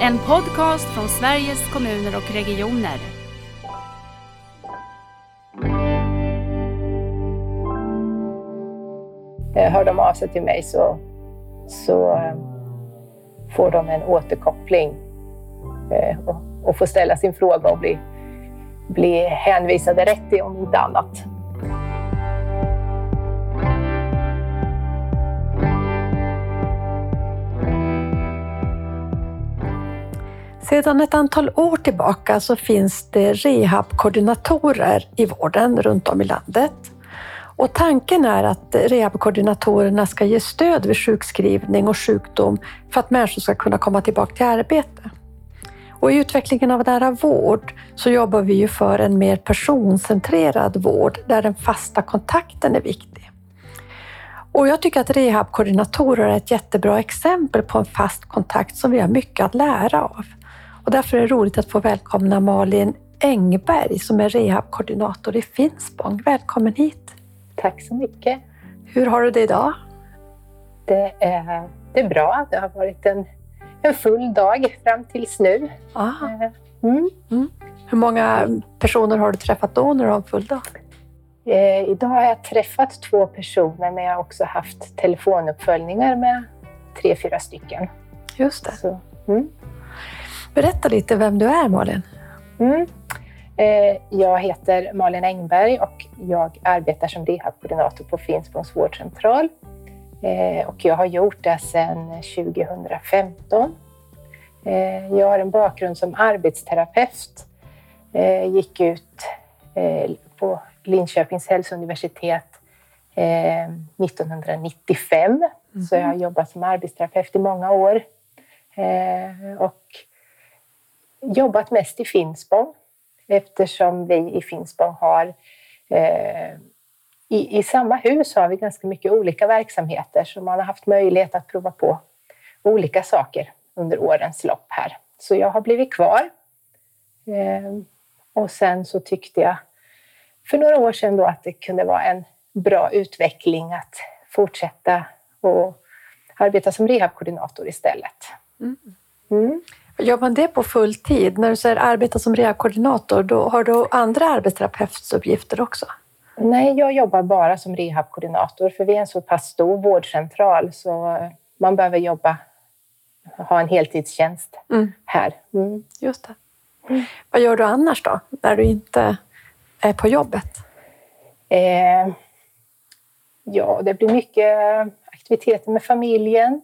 En podcast från Sveriges kommuner och regioner. Eh, hör de av sig till mig så, så eh, får de en återkoppling eh, och, och får ställa sin fråga och bli, bli hänvisade rätt i om inte annat. Sedan ett antal år tillbaka så finns det rehabkoordinatorer i vården runt om i landet. Och tanken är att rehabkoordinatorerna ska ge stöd vid sjukskrivning och sjukdom för att människor ska kunna komma tillbaka till arbete. Och I utvecklingen av nära vård så jobbar vi ju för en mer personcentrerad vård där den fasta kontakten är viktig. Och jag tycker att rehabkoordinatorer är ett jättebra exempel på en fast kontakt som vi har mycket att lära av. Och därför är det roligt att få välkomna Malin Engberg som är rehabkoordinator i Finspång. Välkommen hit! Tack så mycket! Hur har du det idag? Det är, det är bra. Det har varit en, en full dag fram tills nu. Ah. Mm. Mm. Hur många personer har du träffat då när du har en full dag? Eh, idag har jag träffat två personer men jag har också haft telefonuppföljningar med tre, fyra stycken. Just det. Så, mm. Berätta lite vem du är, Malin. Mm. Eh, jag heter Malin Engberg och jag arbetar som rehabkoordinator på Finspångs vårdcentral. Eh, och jag har gjort det sedan 2015. Eh, jag har en bakgrund som arbetsterapeut. Gick ut på Linköpings hälsouniversitet 1995. Mm. Så jag har jobbat som arbetsterapeut i många år. Och jobbat mest i Finspång eftersom vi i Finspång har eh, i, i, samma hus har vi ganska mycket olika verksamheter så man har haft möjlighet att prova på olika saker under årens lopp här. Så jag har blivit kvar. Eh, och sen så tyckte jag för några år sedan då att det kunde vara en bra utveckling att fortsätta och arbeta som rehabkoordinator istället. Mm. Mm. Man det på full tid? När du säger arbeta som rehabkoordinator, då har du andra arbetsterapeutuppgifter också? Nej, jag jobbar bara som rehabkoordinator för vi är en så pass stor vårdcentral så man behöver jobba, ha en heltidstjänst mm. här. Mm. Just det. Mm. Vad gör du annars då, när du inte är på jobbet? Eh, ja, det blir mycket aktiviteter med familjen.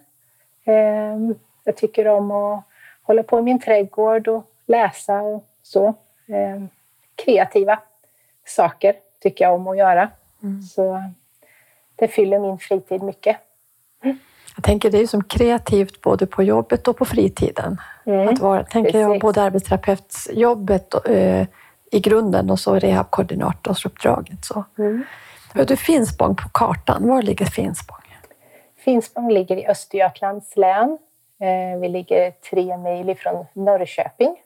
Eh, jag tycker om att hålla på i min trädgård och läsa och så. Eh, kreativa saker tycker jag om att göra. Mm. Så det fyller min fritid mycket. Mm. Jag tänker det är som kreativt både på jobbet och på fritiden. Mm. Att vara, tänker jag, både arbetsterapeutsjobbet eh, i grunden och så rehabkoordinatorsuppdraget. Så. Mm. Du, Finspång på kartan, var ligger Finspång? Finspång ligger i Östergötlands län vi ligger tre mil ifrån Norrköping.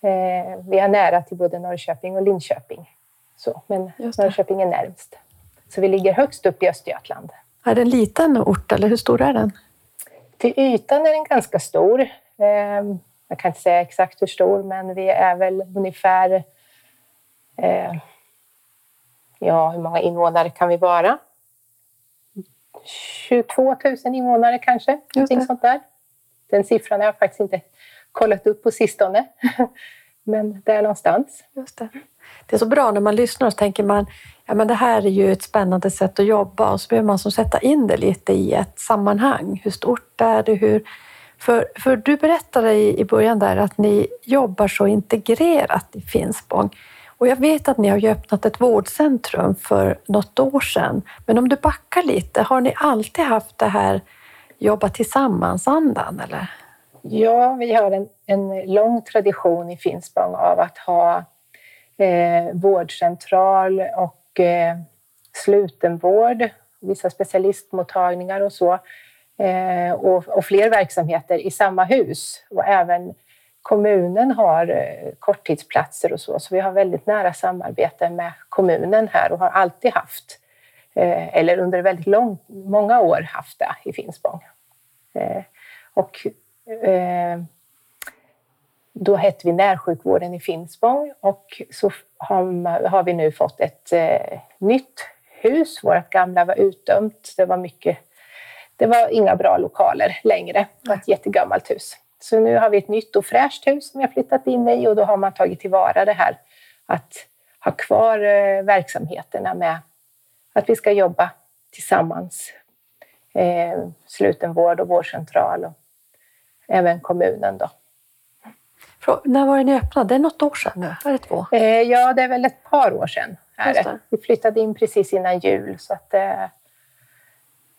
Eh, vi är nära till både Norrköping och Linköping. Så, men Norrköping är närmst. Så vi ligger högst upp i Östergötland. Är det en liten ort eller hur stor är den? Till ytan är den ganska stor. Eh, jag kan inte säga exakt hur stor, men vi är väl ungefär... Ja, hur många invånare kan vi vara? 22 000 invånare kanske. Någonting sånt där. Den siffran har jag faktiskt inte kollat upp på sistone. Men där någonstans. Just det. det är så bra när man lyssnar och så tänker man ja, men det här är ju ett spännande sätt att jobba och så behöver man som sätta in det lite i ett sammanhang. Hur stort är det? Hur... För, för du berättade i, i början där att ni jobbar så integrerat i Finspång. Och jag vet att ni har öppnat ett vårdcentrum för något år sedan. Men om du backar lite, har ni alltid haft det här jobba tillsammans-andan? Eller? Ja, vi har en, en lång tradition i Finspång av att ha eh, vårdcentral och eh, slutenvård, vissa specialistmottagningar och så. Eh, och, och, fler verksamheter i samma hus och även kommunen har eh, korttidsplatser och så, så vi har väldigt nära samarbete med kommunen här och har alltid haft, eh, eller under väldigt lång, många år haft det i Finspång. Eh, och då hette vi närsjukvården i Finspång och så har, vi nu fått ett nytt hus. Vårt gamla var utdömt. Det var mycket det var inga bra lokaler längre. Det var ett jättegammalt hus. Så nu har vi ett nytt och fräscht hus som har flyttat in i och då har man tagit tillvara det här att ha kvar eh, verksamheterna med att vi ska jobba tillsammans. Eh, slutenvård och vårdcentral och även kommunen. Då. När var det ni öppnade? Det är något år sedan nu? Är det två? Eh, ja, det är väl ett par år sedan. Vi flyttade in precis innan jul så att det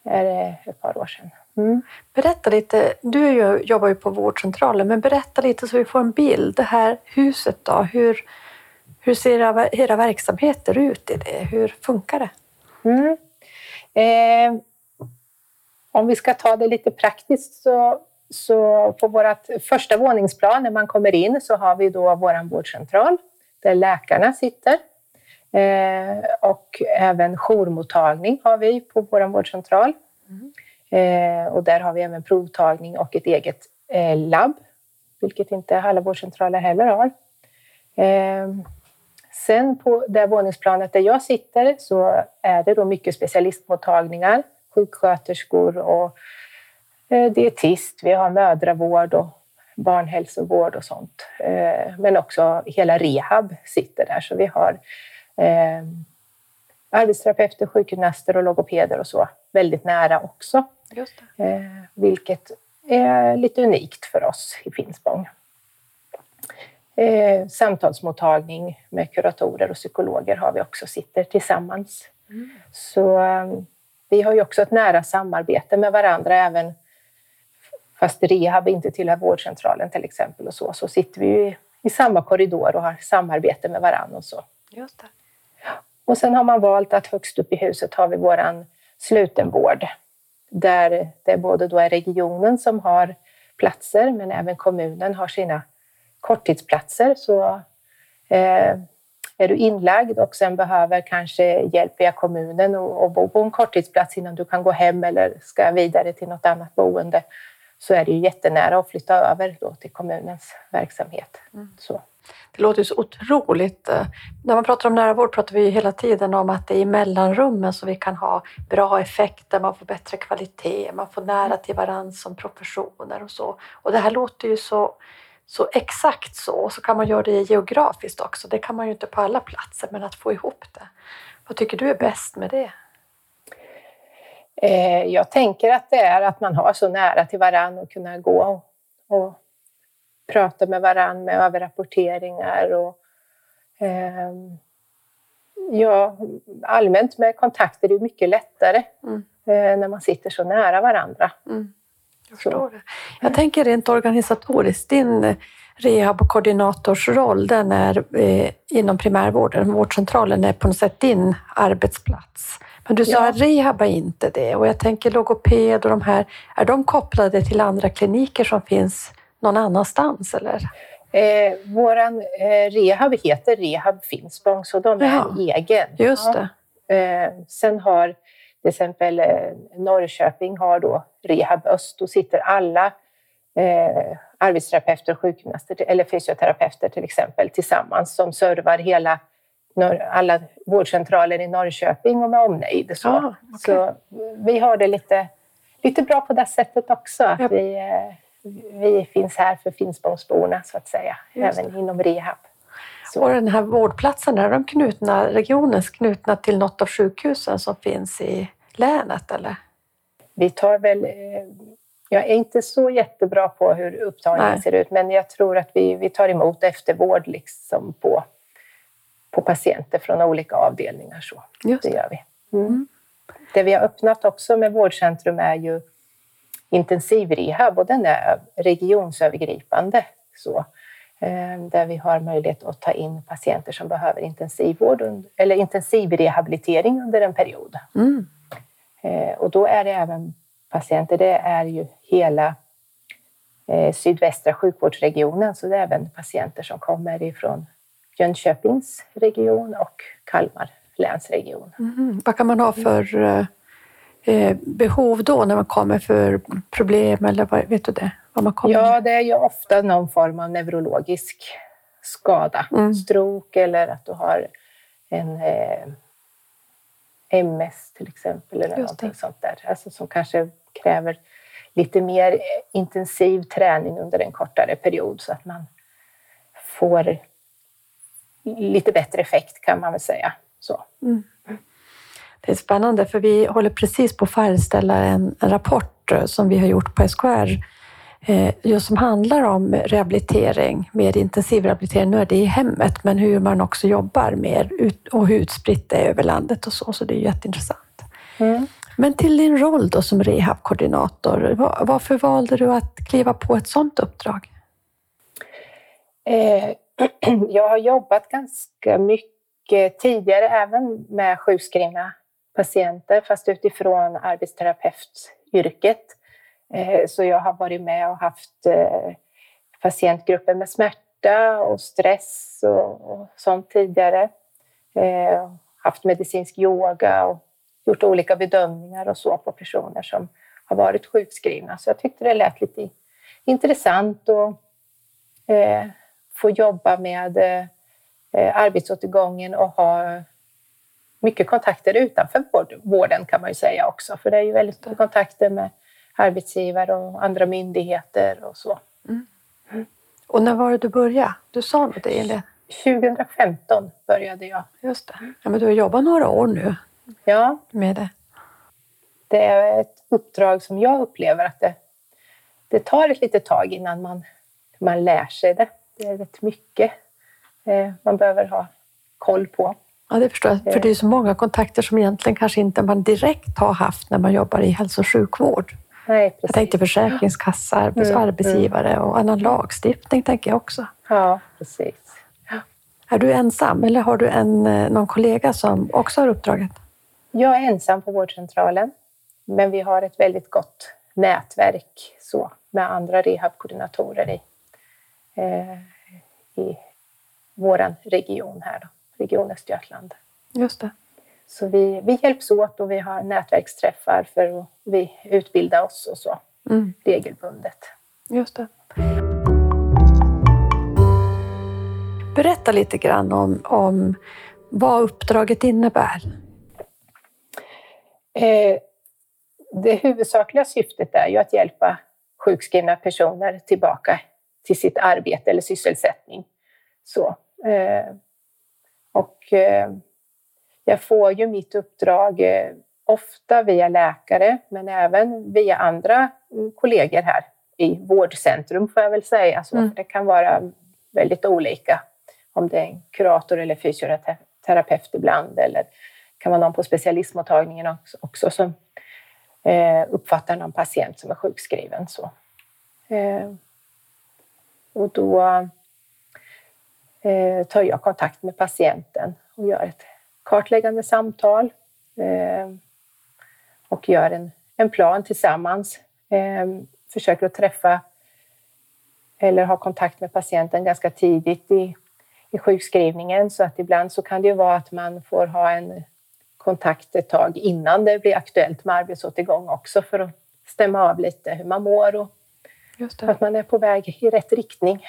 är ett par år sedan. Mm. Berätta lite, du jobbar ju på vårdcentralen, men berätta lite så vi får en bild. Det här huset då, hur, hur ser era verksamheter ut i det? Hur funkar det? Mm. Eh, om vi ska ta det lite praktiskt så, så på vårt första våningsplan när man kommer in så har vi då vår vårdcentral där läkarna sitter. Eh, och även jourmottagning har vi på vår vårdcentral. Mm. Eh, och där har vi även provtagning och ett eget eh, labb, vilket inte alla vårdcentraler heller har. Eh, sen på det våningsplanet där jag sitter så är det då mycket specialistmottagningar, sjuksköterskor och eh, dietist. Vi har mödravård och barnhälsovård och sånt. Eh, men också hela rehab sitter där, så vi har eh, arbetsterapeuter, sjukgymnaster och logopeder och så väldigt nära också. Eh, vilket är lite unikt för oss i Finspång. Eh, samtalsmottagning med kuratorer och psykologer har vi också, sitter tillsammans. Mm. Så eh, vi har ju också ett nära samarbete med varandra även fast rehab inte tillhör vårdcentralen till exempel och så, så sitter vi ju i samma korridor och har samarbete med varandra och så. Just det. Och sen har man valt att högst upp i huset har vi våran slutenvård där det både då är regionen som har platser men även kommunen har sina korttidsplatser. Så eh, är du inlagd och sen behöver kanske hjälp via kommunen och, och bo på en korttidsplats innan du kan gå hem eller ska vidare till något annat boende så är det ju jättenära att flytta över då till kommunens verksamhet. Mm. Så. Det låter ju så otroligt. Eh, när man pratar om nära vård pratar vi hela tiden om att det är i mellanrummen som vi kan ha bra effekter, man får bättre kvalitet, man får nära till varandra som professioner och så. Och det här låter ju så, så exakt så. Och så kan man göra det geografiskt också. Det kan man ju inte på alla platser, men att få ihop det. Vad tycker du är bäst med det? Eh, jag tänker att det är att man har så nära till varandra och kunna gå och prata med varandra med överrapporteringar och eh, ja, allmänt med kontakter är mycket lättare mm. eh, när man sitter så nära varandra. Mm. Jag förstår det. Jag tänker rent organisatoriskt, din rehabkoordinatorsroll den är eh, inom primärvården. Vårdcentralen är på något sätt din arbetsplats. Men du sa ja. att rehab är inte det och jag tänker logoped och de här, är de kopplade till andra kliniker som finns någon annanstans? Eller? Eh, våran eh, rehab heter Rehab Finspång, så de är ja, egen. Just. Ja. Eh, sen har till exempel eh, Norrköping har då Rehab Öst. Då sitter alla eh, arbetsterapeuter och sjukgymnaster, eller fysioterapeuter till exempel, tillsammans som servar hela alla vårdcentraler i Norrköping och med omnejd. Så. Ah, okay. så vi har det lite, lite bra på det sättet också. Att ja. vi, eh, vi finns här för Finspångsborna så att säga, även inom rehab. Så. Och den här vårdplatsen, är de knutna, regionens knutna till något av sjukhusen som finns i länet? Eller? Vi tar väl... Eh, jag är inte så jättebra på hur upptagningen Nej. ser ut, men jag tror att vi, vi tar emot eftervård liksom på, på patienter från olika avdelningar. Så. Just det. det gör vi. Mm. Mm. Det vi har öppnat också med vårdcentrum är ju intensivrehab och den är regionsövergripande. Så, eh, där vi har möjlighet att ta in patienter som behöver intensivvård eller intensivrehabilitering under en period. Mm. Eh, och då är det även patienter, det är ju hela eh, sydvästra sjukvårdsregionen, så det är även patienter som kommer ifrån Jönköpings region och Kalmar länsregion. Mm. Vad kan man ha för behov då när man kommer för problem eller vad, vet du det? Vad man kommer Ja, det är ju ofta någon form av neurologisk skada. Mm. Stroke eller att du har en eh, MS till exempel. Eller någonting sånt där. Alltså som kanske kräver lite mer eh, intensiv träning under en kortare period så att man får lite bättre effekt kan man väl säga. Så. Det är spännande för vi håller precis på att färdigställa en, en rapport eh, som vi har gjort på SKR eh, just som handlar om rehabilitering, mer intensiv rehabilitering. Nu är det i hemmet, men hur man också jobbar mer ut, och hur utspritt det är över landet och så, så det är jätteintressant. Men till din roll då som rehabkoordinator, va- varför valde du att kliva på ett sådant uppdrag? Eh, jag har jobbat ganska mycket tidigare även med sjukskrivna patienter fast utifrån arbetsterapeutyrket. Eh, så jag har varit med och haft eh, patientgrupper med smärta och stress och, sånt tidigare. Eh, haft medicinsk yoga och gjort olika bedömningar och så på personer som har varit sjukskrivna. Så jag tyckte det lät lite intressant att få jobba med arbetsåtergången och ha mycket kontakter utanför vård, vården kan man ju säga också. För det är ju väldigt mycket kontakter med arbetsgivare och andra myndigheter och så. Och när var det du började? Du sa nog det, eller? 2015 började jag. Just det. Ja, men du har jobbat några år nu Ja, med det. det är ett uppdrag som jag upplever att det, det tar ett litet tag innan man, man lär sig det. Det är rätt mycket eh, man behöver ha koll på. Ja, det förstår jag. För det är så många kontakter som egentligen kanske inte man direkt har haft när man jobbar i hälso och sjukvård. Nej, precis. Jag tänkte försäkringskassa, arbets- Mm, arbetsgivare och annan lagstiftning tänker jag också. Ja, precis. Är du ensam eller har du en, eh, någon kollega som också har uppdraget? Jag är ensam på vårdcentralen, men vi har ett väldigt gott nätverk så, med andra rehabkoordinatorer i, eh, i vår region här, då, Region Östergötland. Just det. Så vi, vi hjälps åt och vi har nätverksträffar för att vi utbildar oss och så Mm, regelbundet. just det. Berätta lite grann om, om vad uppdraget innebär. Eh, det huvudsakliga syftet är ju att hjälpa sjukskrivna personer tillbaka till sitt arbete eller sysselsättning. Så, eh, och eh, jag får ju mitt uppdrag eh, ofta via läkare, men även via andra mm, kollegor här i vårdcentrum får jag väl säga. Så, Mm. för Det kan vara väldigt olika om det är en kurator eller fysioterapeut ibland eller kan vara någon på specialistmottagningen också, också som eh, uppfattar någon patient som är sjukskriven. Så. Eh, och då eh, tar jag kontakt med patienten och gör ett kartläggande samtal eh, och gör en, en plan tillsammans. Eh, försöker att träffa eller ha kontakt med patienten ganska tidigt i, i sjukskrivningen så att ibland så kan det ju vara att man får ha en kontakt ett tag innan det blir aktuellt med arbetsåtergång också för att stämma av lite hur man mår och att man är på väg i rätt riktning.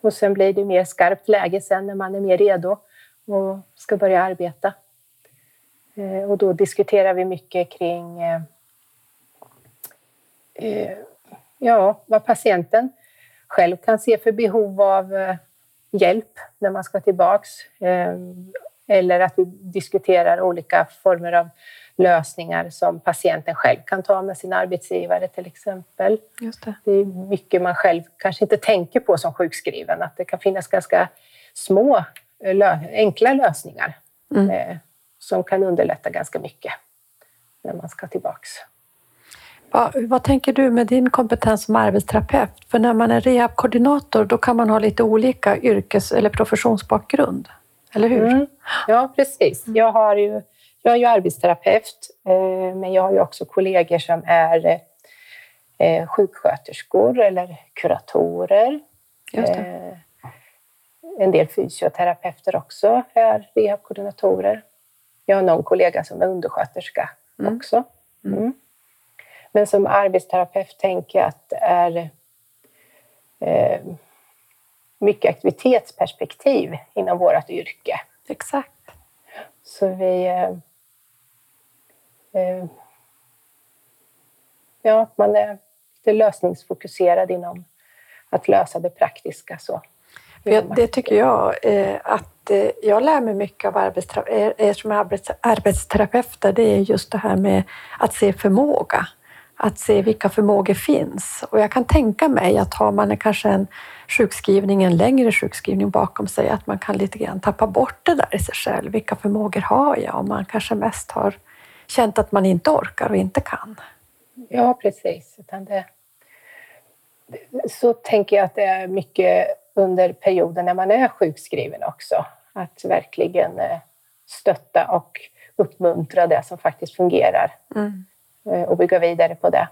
Och sen blir det mer skarpt läge sen när man är mer redo och ska börja arbeta. Eh, Och då diskuterar vi mycket kring eh, eh, ja, vad patienten själv kan se för behov av eh, hjälp när man ska tillbaks. Eh, Eller att vi diskuterar olika former av lösningar som patienten själv kan ta med sin arbetsgivare till exempel. Just det. Det är mycket man själv kanske inte tänker på som sjukskriven, att det kan finnas ganska små, eh, enkla lösningar Mm. eh, som kan underlätta ganska mycket när man ska tillbaks. Va, vad tänker du med din kompetens som arbetsterapeut? För när man är rehabkoordinator då kan man ha lite olika yrkes eller professionsbakgrund. Eller hur? Mm. Ja, precis. Jag, har ju, jag är ju arbetsterapeut, eh, men jag har ju också kollegor som är eh, sjuksköterskor eller kuratorer. Eh, en del fysioterapeuter också är rehabkoordinatorer. Jag har någon kollega som är undersköterska Mm. också. Mm. Men som arbetsterapeut tänker jag att det är eh, mycket aktivitetsperspektiv inom vårt yrke. Exakt. Så vi... Eh, ja, man är lite lösningsfokuserad inom att lösa det praktiska. Så. Ja, det tycker jag. Eh, att eh, jag lär mig mycket av arbetstera er eh, som arbets arbetsterapeuter. Det är just det här med att se förmåga. Att se vilka förmågor finns. Och jag kan tänka mig att har man kanske en sjukskrivning, en längre sjukskrivning bakom sig, att man kan lite grann tappa bort det där i sig själv. Vilka förmågor har jag? Och man kanske mest har känt att man inte orkar och inte kan. Ja, precis. Utan det, så tänker jag att det är mycket under perioden när man är sjukskriven också. Att verkligen eh, stötta och uppmuntra det som faktiskt fungerar mm. Eh, och bygga vidare på det.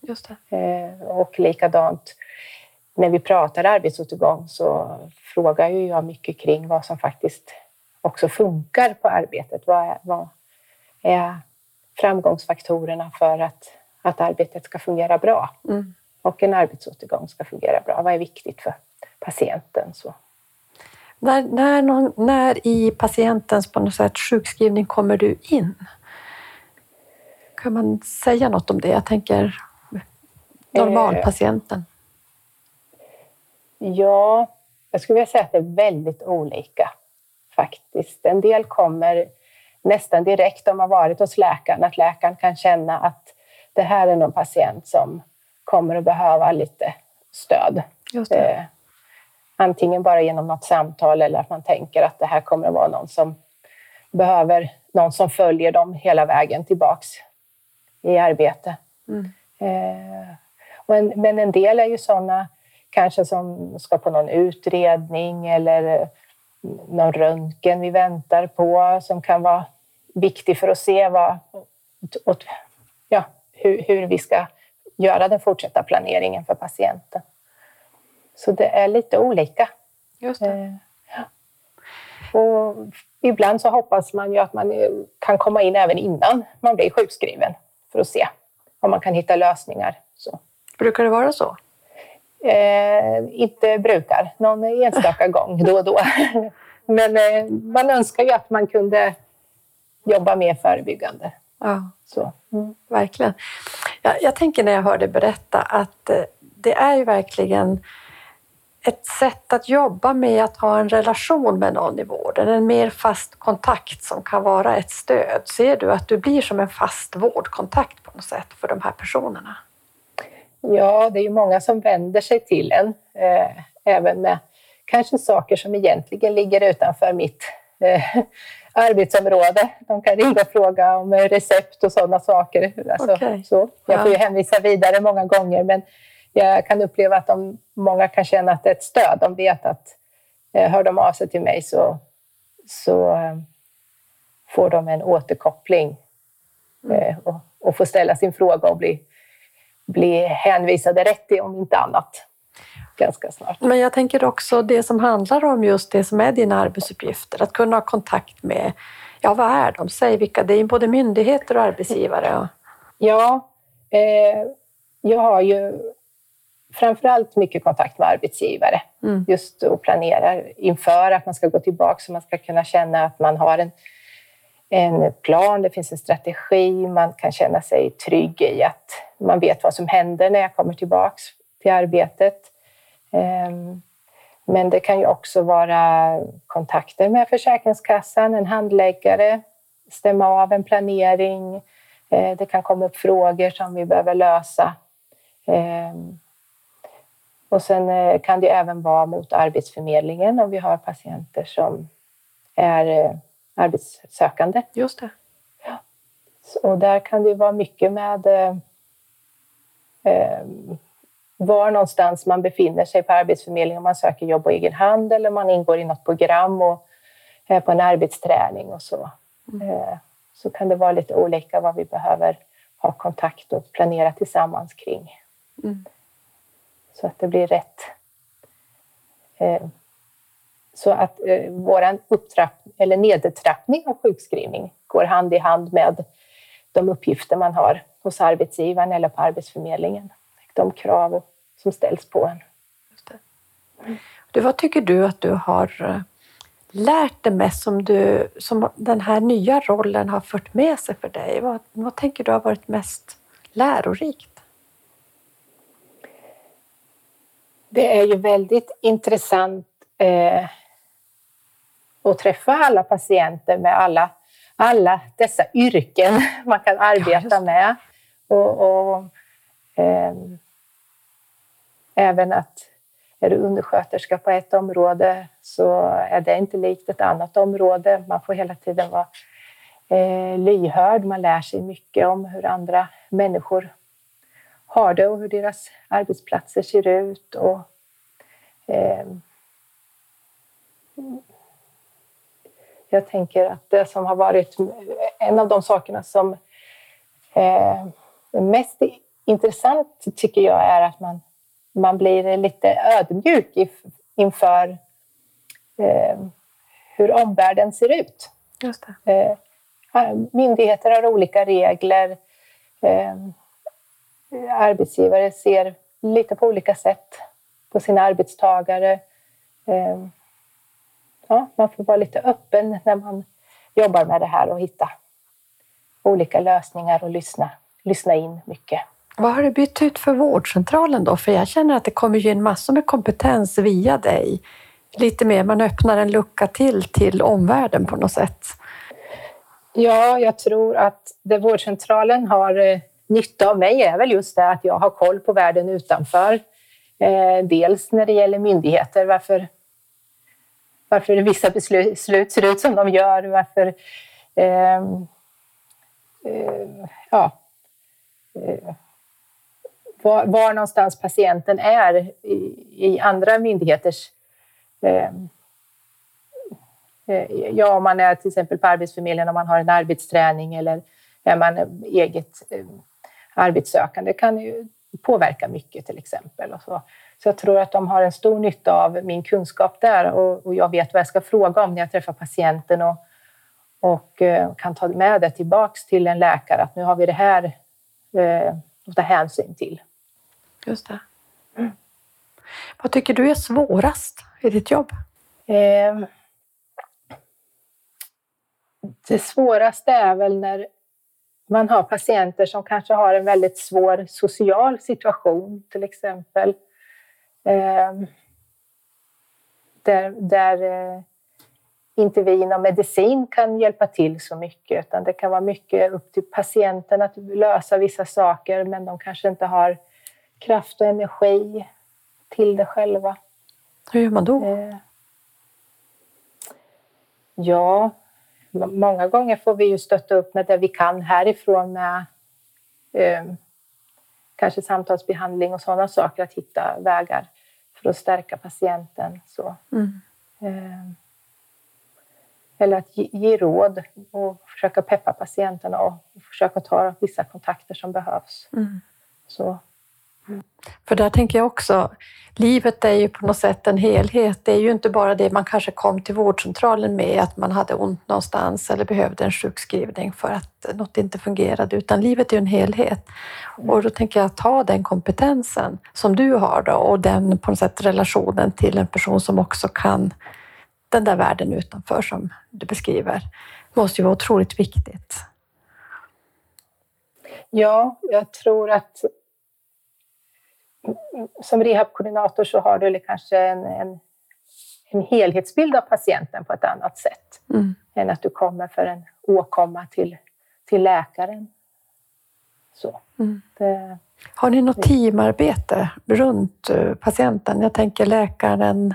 Just det. Eh, och likadant när vi pratar arbetsåtergång så frågar ju jag mycket kring vad som faktiskt också funkar på arbetet. Vad är, vad är framgångsfaktorerna för att, att arbetet ska fungera bra? Mm. Och en arbetsåtergång ska fungera bra. Vad är viktigt för patienten? Så. När, när, någon, när i patientens på något sätt sjukskrivning kommer du in? Kan man säga något om det? Jag tänker normalpatienten. Ja, jag skulle vilja säga att det är väldigt olika faktiskt. En del kommer nästan direkt om man varit hos läkaren, att läkaren kan känna att det här är någon patient som kommer att behöva lite stöd. Eh, antingen bara genom något samtal eller att man tänker att det här kommer att vara någon som behöver någon som följer dem hela vägen tillbaks i arbete. Mm. Eh, en, men en del är ju sådana kanske som ska på någon utredning eller någon röntgen vi väntar på som kan vara viktig för att se vad, åt, ja, hur, hur vi ska göra den fortsatta planeringen för patienten. Så det är lite olika. Just det. Eh, och ibland så hoppas man ju att man kan komma in även innan man blir sjukskriven för att se om man kan hitta lösningar. Så. Brukar det vara så? Eh, inte brukar, någon enstaka gång då och då. Men eh, man önskar ju att man kunde jobba mer förebyggande. Ja, så. Mm. verkligen. Jag, jag tänker när jag hör dig berätta att eh, det är ju verkligen ett sätt att jobba med att ha en relation med någon i vården, en mer fast kontakt som kan vara ett stöd. Ser du att du blir som en fast vårdkontakt på något sätt för de här personerna? Ja, det är ju många som vänder sig till en, eh, även med kanske saker som egentligen ligger utanför mitt eh, arbetsområde. De kan ringa och fråga om recept och sådana saker. Alltså, okay. så. Jag får ju hänvisa vidare många gånger, men jag kan uppleva att de, många kan känna att det är ett stöd. De vet att eh, hör de av sig till mig så, så eh, får de en återkoppling mm. eh, och, och får ställa sin fråga och bli, bli hänvisade rätt i, om inte annat ganska snart. Men jag tänker också det som handlar om just det som är dina arbetsuppgifter, att kunna ha kontakt med, ja vad är de? Säg vilka, det är både myndigheter och arbetsgivare. Ja, eh, jag har ju framförallt mycket kontakt med arbetsgivare. Mm. Just och planerar inför att man ska gå tillbaka så man ska kunna känna att man har en, en plan, det finns en strategi, man kan känna sig trygg i att man vet vad som händer när jag kommer tillbaks till arbetet. Ehm, men det kan ju också vara kontakter med Försäkringskassan, en handläggare, stämma av en planering. Eh, det kan komma upp frågor som vi behöver lösa. Ehm, och sen eh, kan det även vara mot Arbetsförmedlingen om vi har patienter som är eh, arbetssökande. Just det. Ja. Och där kan det vara mycket med eh, var någonstans man befinner sig på Arbetsförmedlingen, om man söker jobb på egen hand eller om man ingår i något program och är på en arbetsträning och så. Mm. Så kan det vara lite olika vad vi behöver ha kontakt och planera tillsammans kring. Mm. Så att det blir rätt. Eh, så att eh, vår upptrapp, eller nedtrappning av sjukskrivning går hand i hand med de uppgifter man har hos arbetsgivaren eller på Arbetsförmedlingen. De krav som ställs på en. Du, vad tycker du att du har eh, lärt dig mest som, du, som den här nya rollen har fört med sig för dig? Vad, vad tänker du har varit mest lärorikt? Det är ju väldigt intressant eh, att träffa alla patienter med alla, alla dessa yrken man kan arbeta med. Och, och eh, även att är du undersköterska på ett område så är det inte likt ett annat område. Man får hela tiden vara eh, lyhörd. Man lär sig mycket om hur andra människor har det och hur deras arbetsplatser ser ut. Och, eh, jag tänker att det som har varit en av de sakerna som eh, är mest intressant tycker jag är att man man blir lite ödmjuk inför eh, hur omvärlden ser ut. Just det. Eh, myndigheter har olika regler. Eh, arbetsgivare ser lite på olika sätt på sina arbetstagare. Ja, man får vara lite öppen när man jobbar med det här och hitta olika lösningar och lyssna, lyssna in mycket. Vad har det bytt ut för vårdcentralen då? För jag känner att det kommer ju in massor med kompetens via dig. Lite mer, man öppnar en lucka till till omvärlden på något sätt. Ja, jag tror att det vårdcentralen har eh, nytta av mig är väl just det att jag har koll på världen utanför. Eh, dels när det gäller myndigheter, varför, varför vissa beslut ser ut som de gör, varför eh, eh, ja, eh, var, var någonstans patienten är i, i andra myndigheters ehm, eh, Ja, om man är till exempel på Arbetsförmedlingen om man har en arbetsträning eller är man eget eh, arbetssökande kan ju påverka mycket till exempel. Och så så jag tror att de har en stor nytta av min kunskap där och, och jag vet vad jag ska fråga om när jag träffar patienten och, och eh, kan ta med det tillbaks till en läkare att nu har vi det här eh, att ta hänsyn till. Just det. Mm. Vad tycker du är svårast i ditt jobb? Eh, det svåraste är väl när man har patienter som kanske har en väldigt svår social situation, till exempel. Eh, där där eh, inte vi inom medicin kan hjälpa till så mycket, utan det kan vara mycket upp till patienten att lösa vissa saker, men de kanske inte har kraft och energi till det själva. Hur gör man då? Eh, ja, många gånger får vi ju stötta upp med det vi kan härifrån med eh, kanske samtalsbehandling och sådana saker, att hitta vägar för att stärka patienten. Så. Mm. Eh, eller att ge, ge, råd och försöka peppa patienterna och, och försöka ta vissa kontakter som behövs. Mm. Så. För där tänker jag också, livet är ju på något sätt en helhet. Det är ju inte bara det man kanske kom till vårdcentralen med, att man hade ont någonstans eller behövde en sjukskrivning för att något inte fungerade, utan livet är ju en helhet. Och då tänker jag ta den kompetensen som du har då, och den på något sätt relationen till en person som också kan den där världen utanför som du beskriver, måste ju vara otroligt viktigt. Ja, jag tror att som rehabkoordinator så har du kanske en, en, en helhetsbild av patienten på ett annat sätt mm. än att du kommer för en åkomma till, till läkaren. Så. Mm. Det, har ni något teamarbete runt eh, patienten? Jag tänker läkaren,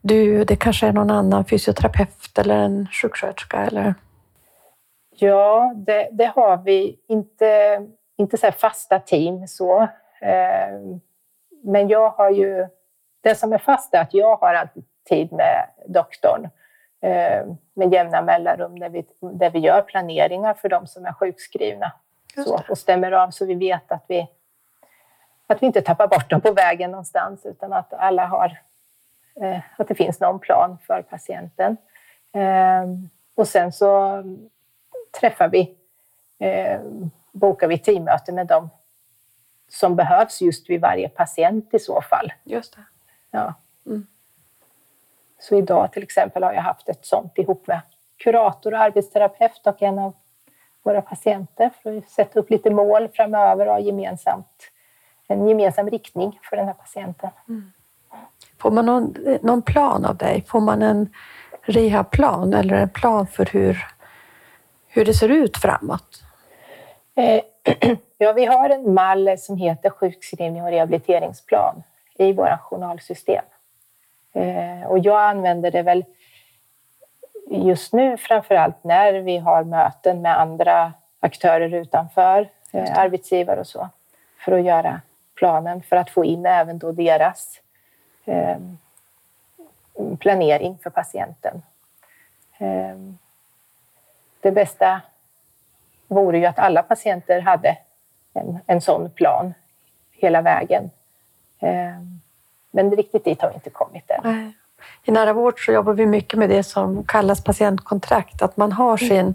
du, det kanske är någon annan fysioterapeut eller en sjuksköterska? Eller? Ja, det, det har vi. Inte, inte så fasta team så, men jag har ju, det som är fast är att jag har alltid tid med doktorn eh, med jämna mellanrum där vi, där vi gör planeringar för de som är sjukskrivna. Så, och stämmer av så vi vet att vi, att vi inte tappar bort dem på vägen någonstans utan att alla har, eh, att det finns någon plan för patienten. Och sen så träffar vi bokar vi teammöte med dem som behövs just vid varje patient i så fall. Just det. Ja. Mm. Så idag till exempel har jag haft ett sånt ihop med kurator och arbetsterapeut och en av våra patienter för att sätta upp lite mål framöver och ha gemensamt, en gemensam riktning för den här patienten. Får man någon, någon plan av dig? Får man en rehabplan eller en plan för hur, hur det ser ut framåt? Eh, Ja, vi har en mall som heter sjukskrivning och rehabiliteringsplan i våra journalsystem. Eh, Och jag använder det väl just nu framför allt när vi har möten med andra aktörer utanför, eh, arbetsgivare och så, för att göra planen, för att få in även då deras eh, planering för patienten. Eh, Det bästa vore ju att alla patienter hade en, en sån plan hela vägen. Ehm, men riktigt dit har vi inte kommit än. I nära vård så jobbar vi mycket med det som kallas patientkontrakt, att man har sin,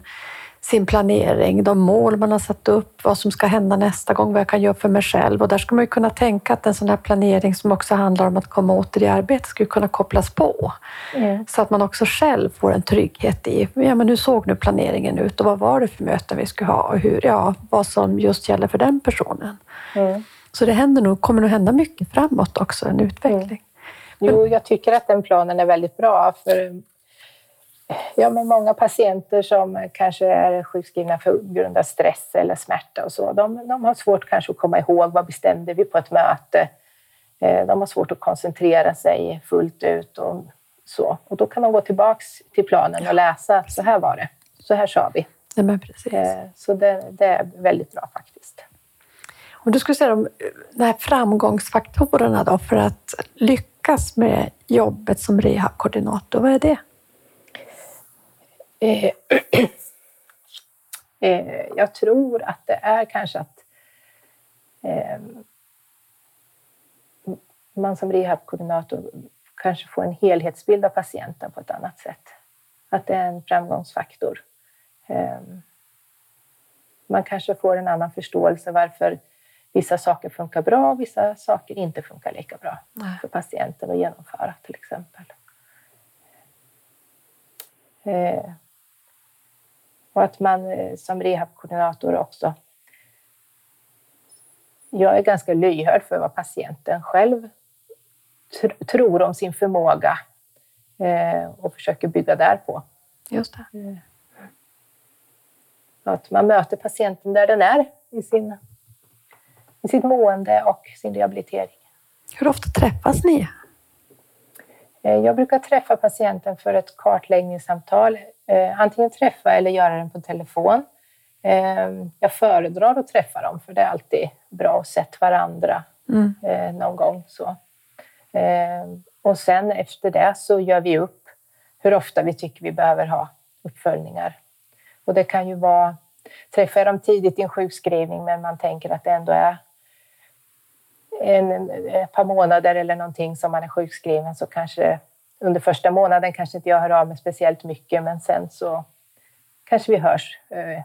sin planering, de mål man har satt upp, vad som ska hända nästa gång, vad jag kan göra för mig själv. Och där ska man ju kunna tänka att en sån här planering som också handlar om att komma åter i arbete skulle kunna kopplas på. Mm. Så att man också själv får en trygghet i, ja men hur såg nu planeringen ut och vad var det för möten vi skulle ha och hur, ja, vad som just gäller för den personen. Mm. Så det händer nog, kommer nog hända mycket framåt också, en utveckling. Jo, jag tycker att den planen är väldigt bra. För ja, men många patienter som kanske är sjukskrivna för grund av stress eller smärta och så, de, de har svårt kanske att komma ihåg vad bestämde vi på ett möte. Eh, De har svårt att koncentrera sig fullt ut och så. Och då kan de gå tillbaks till planen och läsa att så här var det, så här sa vi. Nej, men precis. Eh, Så det, det är väldigt bra faktiskt. Om du skulle säga de, de här framgångsfaktorerna då för att lyckas med jobbet som rehabkoordinator, vad är det? Eh, eh, jag tror att det är kanske att eh, man som rehabkoordinator kanske får en helhetsbild av patienten på ett annat sätt. Att det är en framgångsfaktor. Eh, man kanske får en annan förståelse varför vissa saker funkar bra och vissa saker inte funkar lika bra Nej. för patienten att genomföra till exempel. Och att man eh, som rehabkoordinator också... Jag är ganska lyhörd för vad patienten själv tr- tror om sin förmåga eh, och försöker bygga därpå. Just det. Att man möter patienten där den är i, sin, i sitt mående och sin rehabilitering. Hur ofta träffas ni? Eh, Jag brukar träffa patienten för ett kartläggningssamtal. Eh, Antingen träffa eller göra den på telefon. Eh, Jag föredrar att träffa dem för det är alltid bra att sett varandra Mm. eh, någon gång. Så. Eh, Och sen efter det så gör vi upp hur ofta vi tycker vi behöver ha uppföljningar. Och det kan ju vara, träffar jag dem tidigt i en sjukskrivning men man tänker att det ändå är en, en, ett par månader eller någonting som man är sjukskriven så kanske under första månaden kanske inte jag hör av mig speciellt mycket men sen så kanske vi hörs eh,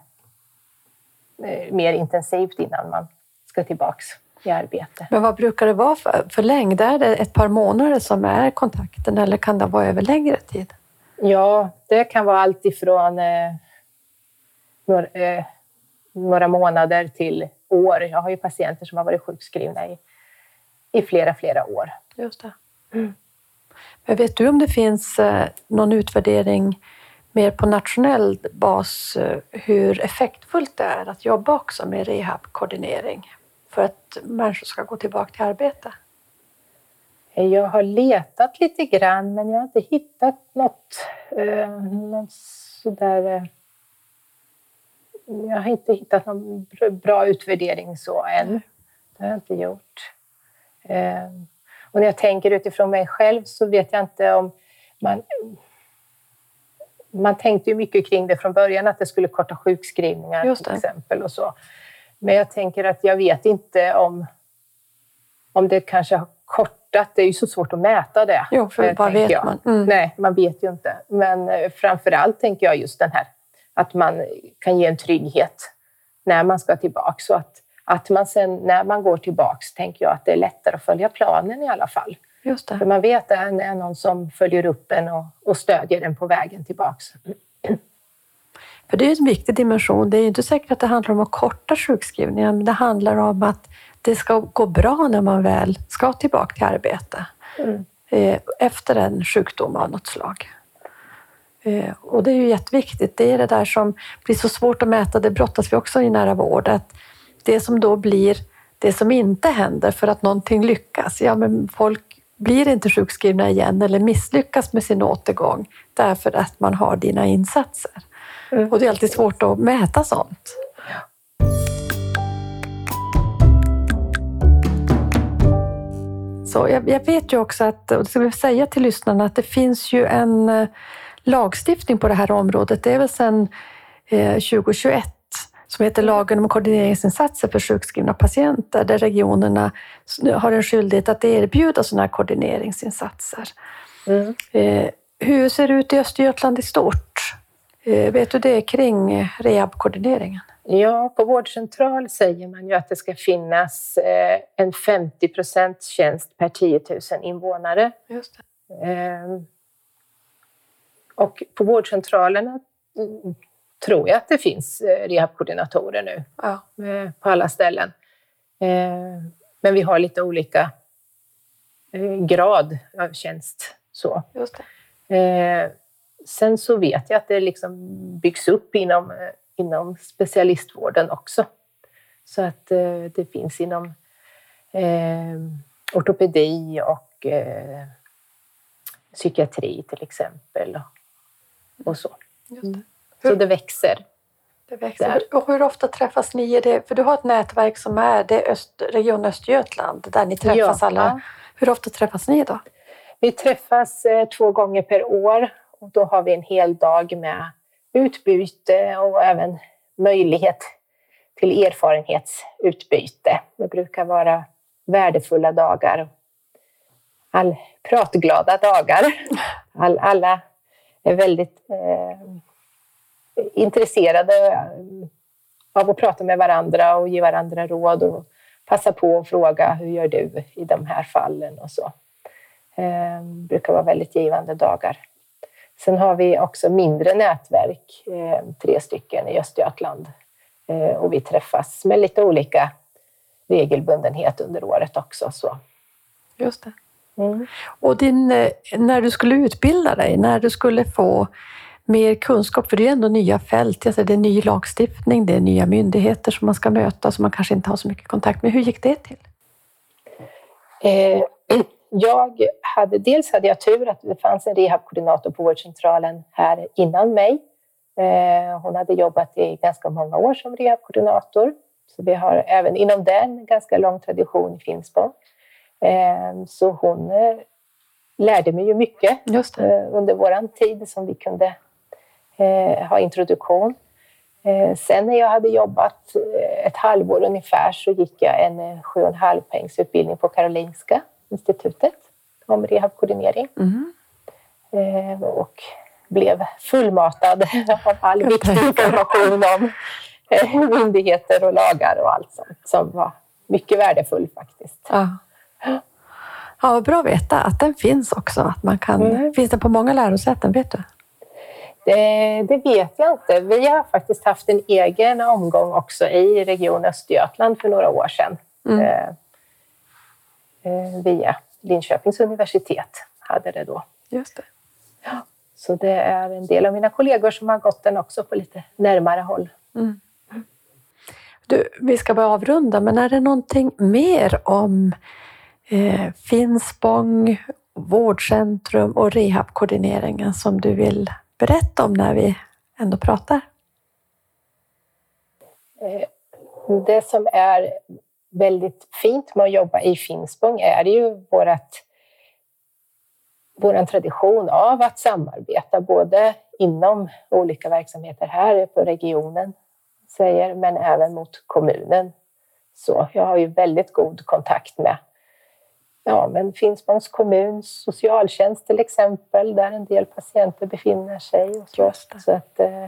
eh, mer intensivt innan man ska tillbaks i arbete. Men vad brukar det vara för, för längd? Är det ett par månader som är kontakten eller kan det vara över längre tid? Ja, det kan vara allt ifrån eh, några, eh, några månader till år. Jag har ju patienter som har varit sjukskrivna i, i flera, flera år. Just det. Men vet du om det finns eh, någon utvärdering mer på nationell bas eh, hur effektfullt det är att jobba också med rehabkoordinering för att människor ska gå tillbaka till arbete? Eh, jag har letat lite grann men jag har inte hittat något, eh, något sådär... Eh, jag har inte hittat någon bra utvärdering så än. Det har jag inte gjort. Eh, och när jag tänker utifrån mig själv så vet jag inte om man... Man tänkte ju mycket kring det från början, att det skulle korta sjukskrivningar till exempel. och så. Men jag tänker att jag vet inte om, om det kanske har kortat. Det är ju så svårt att mäta det. Jo, för eh, vad tänker vet jag. man? Mm. Nej, man vet ju inte. Men eh, framför allt tänker jag just den här att man kan ge en trygghet när man ska tillbaka. Så att, att man sen när man går tillbaka tänker jag att det är lättare att följa planen i alla fall. Just det. För man vet att det är någon som följer upp en och, och stödjer en på vägen tillbaka. För det är en viktig dimension. Det är inte säkert att det handlar om att korta sjukskrivningen, men det handlar om att det ska gå bra när man väl ska tillbaka till arbete Mm. eh, efter en sjukdom av något slag. Eh, Och det är ju jätteviktigt. Det är det där som blir så svårt att mäta. Det brottas vi också i nära vård. Att det som då blir det som inte händer för att någonting lyckas. Ja, men folk blir inte sjukskrivna igen eller misslyckas med sin återgång därför att man har dina insatser. Mm. Och det är alltid svårt att mäta sånt. Så jag, jag vet ju också att, och det ska vi säga till lyssnarna, att det finns ju en eh, lagstiftning på det här området. Det är väl sedan eh, 2021 som heter lagen om koordineringsinsatser för sjukskrivna patienter där regionerna har en skyldighet att erbjuda sådana här koordineringsinsatser. Mm. Eh, hur ser det ut i Östergötland i stort? Eh, vet du det kring rehabkoordineringen? Ja, på vårdcentral säger man ju att det ska finnas eh, en 50 procents tjänst per 10 000 invånare. Just det. Och på vårdcentralerna mm, tror jag att det finns eh, rehabkoordinatorer nu Ja. eh, på alla ställen. Eh, men vi har lite olika grad av tjänst. Så. Sen så vet jag att det liksom byggs upp inom, inom specialistvården också. Så att det finns inom ortopedi och psykiatri till exempel. Och, och så. Just det. Så det växer. Det växer. Och hur ofta träffas ni? i det? För du har ett nätverk som är det Öst, Region Östergötland där ni träffas Ja. alla. Hur ofta träffas ni då? Vi träffas eh, två gånger per år och då har vi en hel dag med utbyte och även möjlighet till erfarenhetsutbyte. Det brukar vara värdefulla dagar. All, pratglada dagar. All, alla är väldigt eh, intresserade av att prata med varandra och ge varandra råd och passa på att fråga hur gör du i de här fallen och så. Eh, brukar vara väldigt givande dagar. Sen har vi också mindre nätverk, eh, tre stycken i Östergötland. Eh, och vi träffas med lite olika regelbundenhet under året också. Så. Just det. Mm. Och din, när du skulle utbilda dig, när du skulle få mer kunskap, för det är ändå nya fält, alltså det är ny lagstiftning, det är nya myndigheter som man ska möta som man kanske inte har så mycket kontakt med. Hur gick det till? Eh, jag hade, dels hade jag tur att det fanns en rehabkoordinator på vårdcentralen här innan mig. Eh, hon hade jobbat i ganska många år som rehabkoordinator. Så vi har även inom den en ganska lång tradition i Finspång. Eh, så hon lärde mig ju mycket under vår tid som vi kunde eh, ha introduktion. Eh, sen när jag hade jobbat eh, ett halvår ungefär så gick jag en eh, sju och en halv poängs utbildning på Karolinska institutet om rehabkoordinering Mm. eh, och blev fullmatad av all viktig information om eh, myndigheter och lagar och allt sånt som var mycket värdefull faktiskt. Ja. Ja, vad bra att veta att den finns också. Att man kan, Mm. Finns den på många lärosäten? Vet du? Det, det vet jag inte. Vi har faktiskt haft en egen omgång också i Region Östergötland för några år sedan. Mm. Eh, eh, via Linköpings universitet hade det då. Just det. Så det är en del av mina kollegor som har gått den också på lite närmare håll. Du, vi ska börja avrunda, men är det någonting mer om eh, Finspång, vårdcentrum och rehabkoordineringen som du vill berätta om när vi ändå pratar? Eh, det som är väldigt fint med att jobba i Finspång är ju vårat, vår tradition av att samarbeta både inom olika verksamheter här på regionen, säger, men även mot kommunen. Så jag har ju väldigt god kontakt med ja, men Finspångs kommuns socialtjänst till exempel, där en del patienter befinner sig. Och så. Så att, eh,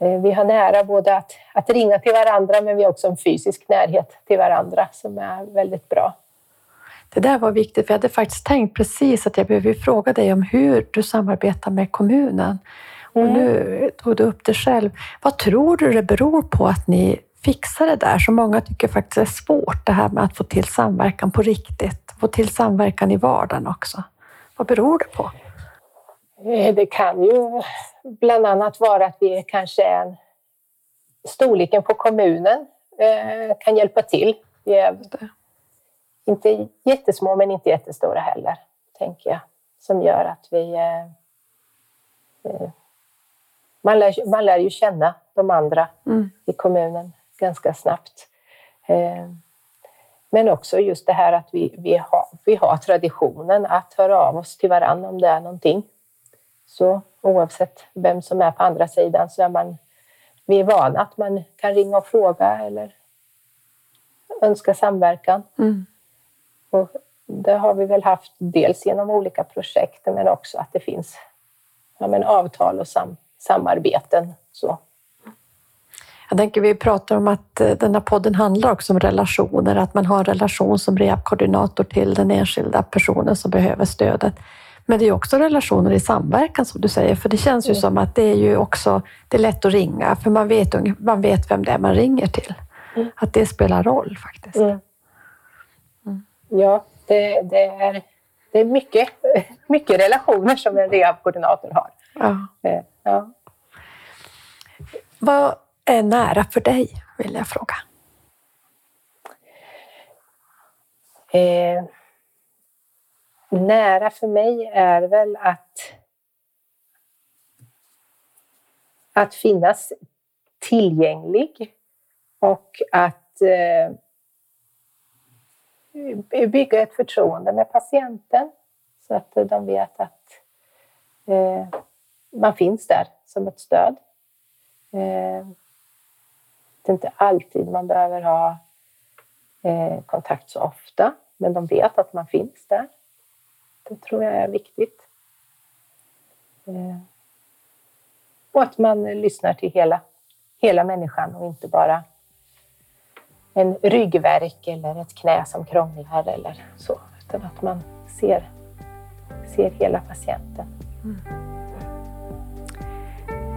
Eh, vi har nära både att, att ringa till varandra men vi har också en fysisk närhet till varandra som är väldigt bra. Det där var viktigt, för jag hade faktiskt tänkt precis att jag behöver fråga dig om hur du samarbetar med kommunen. Och Mm. nu tog du upp det själv. Vad tror du det beror på att ni fixar det där som många tycker faktiskt är svårt, det här med att få till samverkan på riktigt, få till samverkan i vardagen också. Vad beror det på? Eh, Det kan ju bland annat vara att vi kanske är en, storleken på kommunen eh, kan hjälpa till. Vi är inte jättesmå men inte jättestora heller, tänker jag. Som gör att vi... eh, Man lär, man lär ju känna de andra Mm. i kommunen ganska snabbt. Men också just det här att vi, vi, har, vi har traditionen att höra av oss till varandra om det är någonting. Så oavsett vem som är på andra sidan så är man, vi är vana att man kan ringa och fråga eller önska samverkan. Mm. Och det har vi väl haft dels genom olika projekt men också att det finns ja, men avtal och sam, samarbeten. Så. Jag tänker vi pratar om att eh, den här podden handlar också om relationer, att man har en relation som rehabkoordinator till den enskilda personen som behöver stödet. Men det är också relationer i samverkan som du säger, för det känns ju Mm. som att det är ju också det är lätt att ringa, för man vet, man vet vem det är man ringer till. Mm. Att det spelar roll faktiskt. Mm. Ja, det, det, är, det är mycket, mycket relationer som en rehabkoordinator har. Ja. Eh, Ja. Vad är nära för dig, vill jag fråga. Eh, nära för mig är väl att, att finnas tillgänglig och att eh, bygga ett förtroende med patienten så att de vet att eh, man finns där som ett stöd. Eh, det är inte alltid man behöver ha eh, kontakt så ofta, men de vet att man finns där. Det tror jag är viktigt. Eh, och att man lyssnar till hela, hela människan och inte bara en ryggvärk eller ett knä som krånglar eller så, utan att man ser, ser hela patienten. Mm.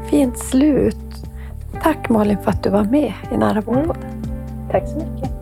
Fint slut. Tack Malin för att du var med i Nära vårdpodden. Mm. Tack så mycket.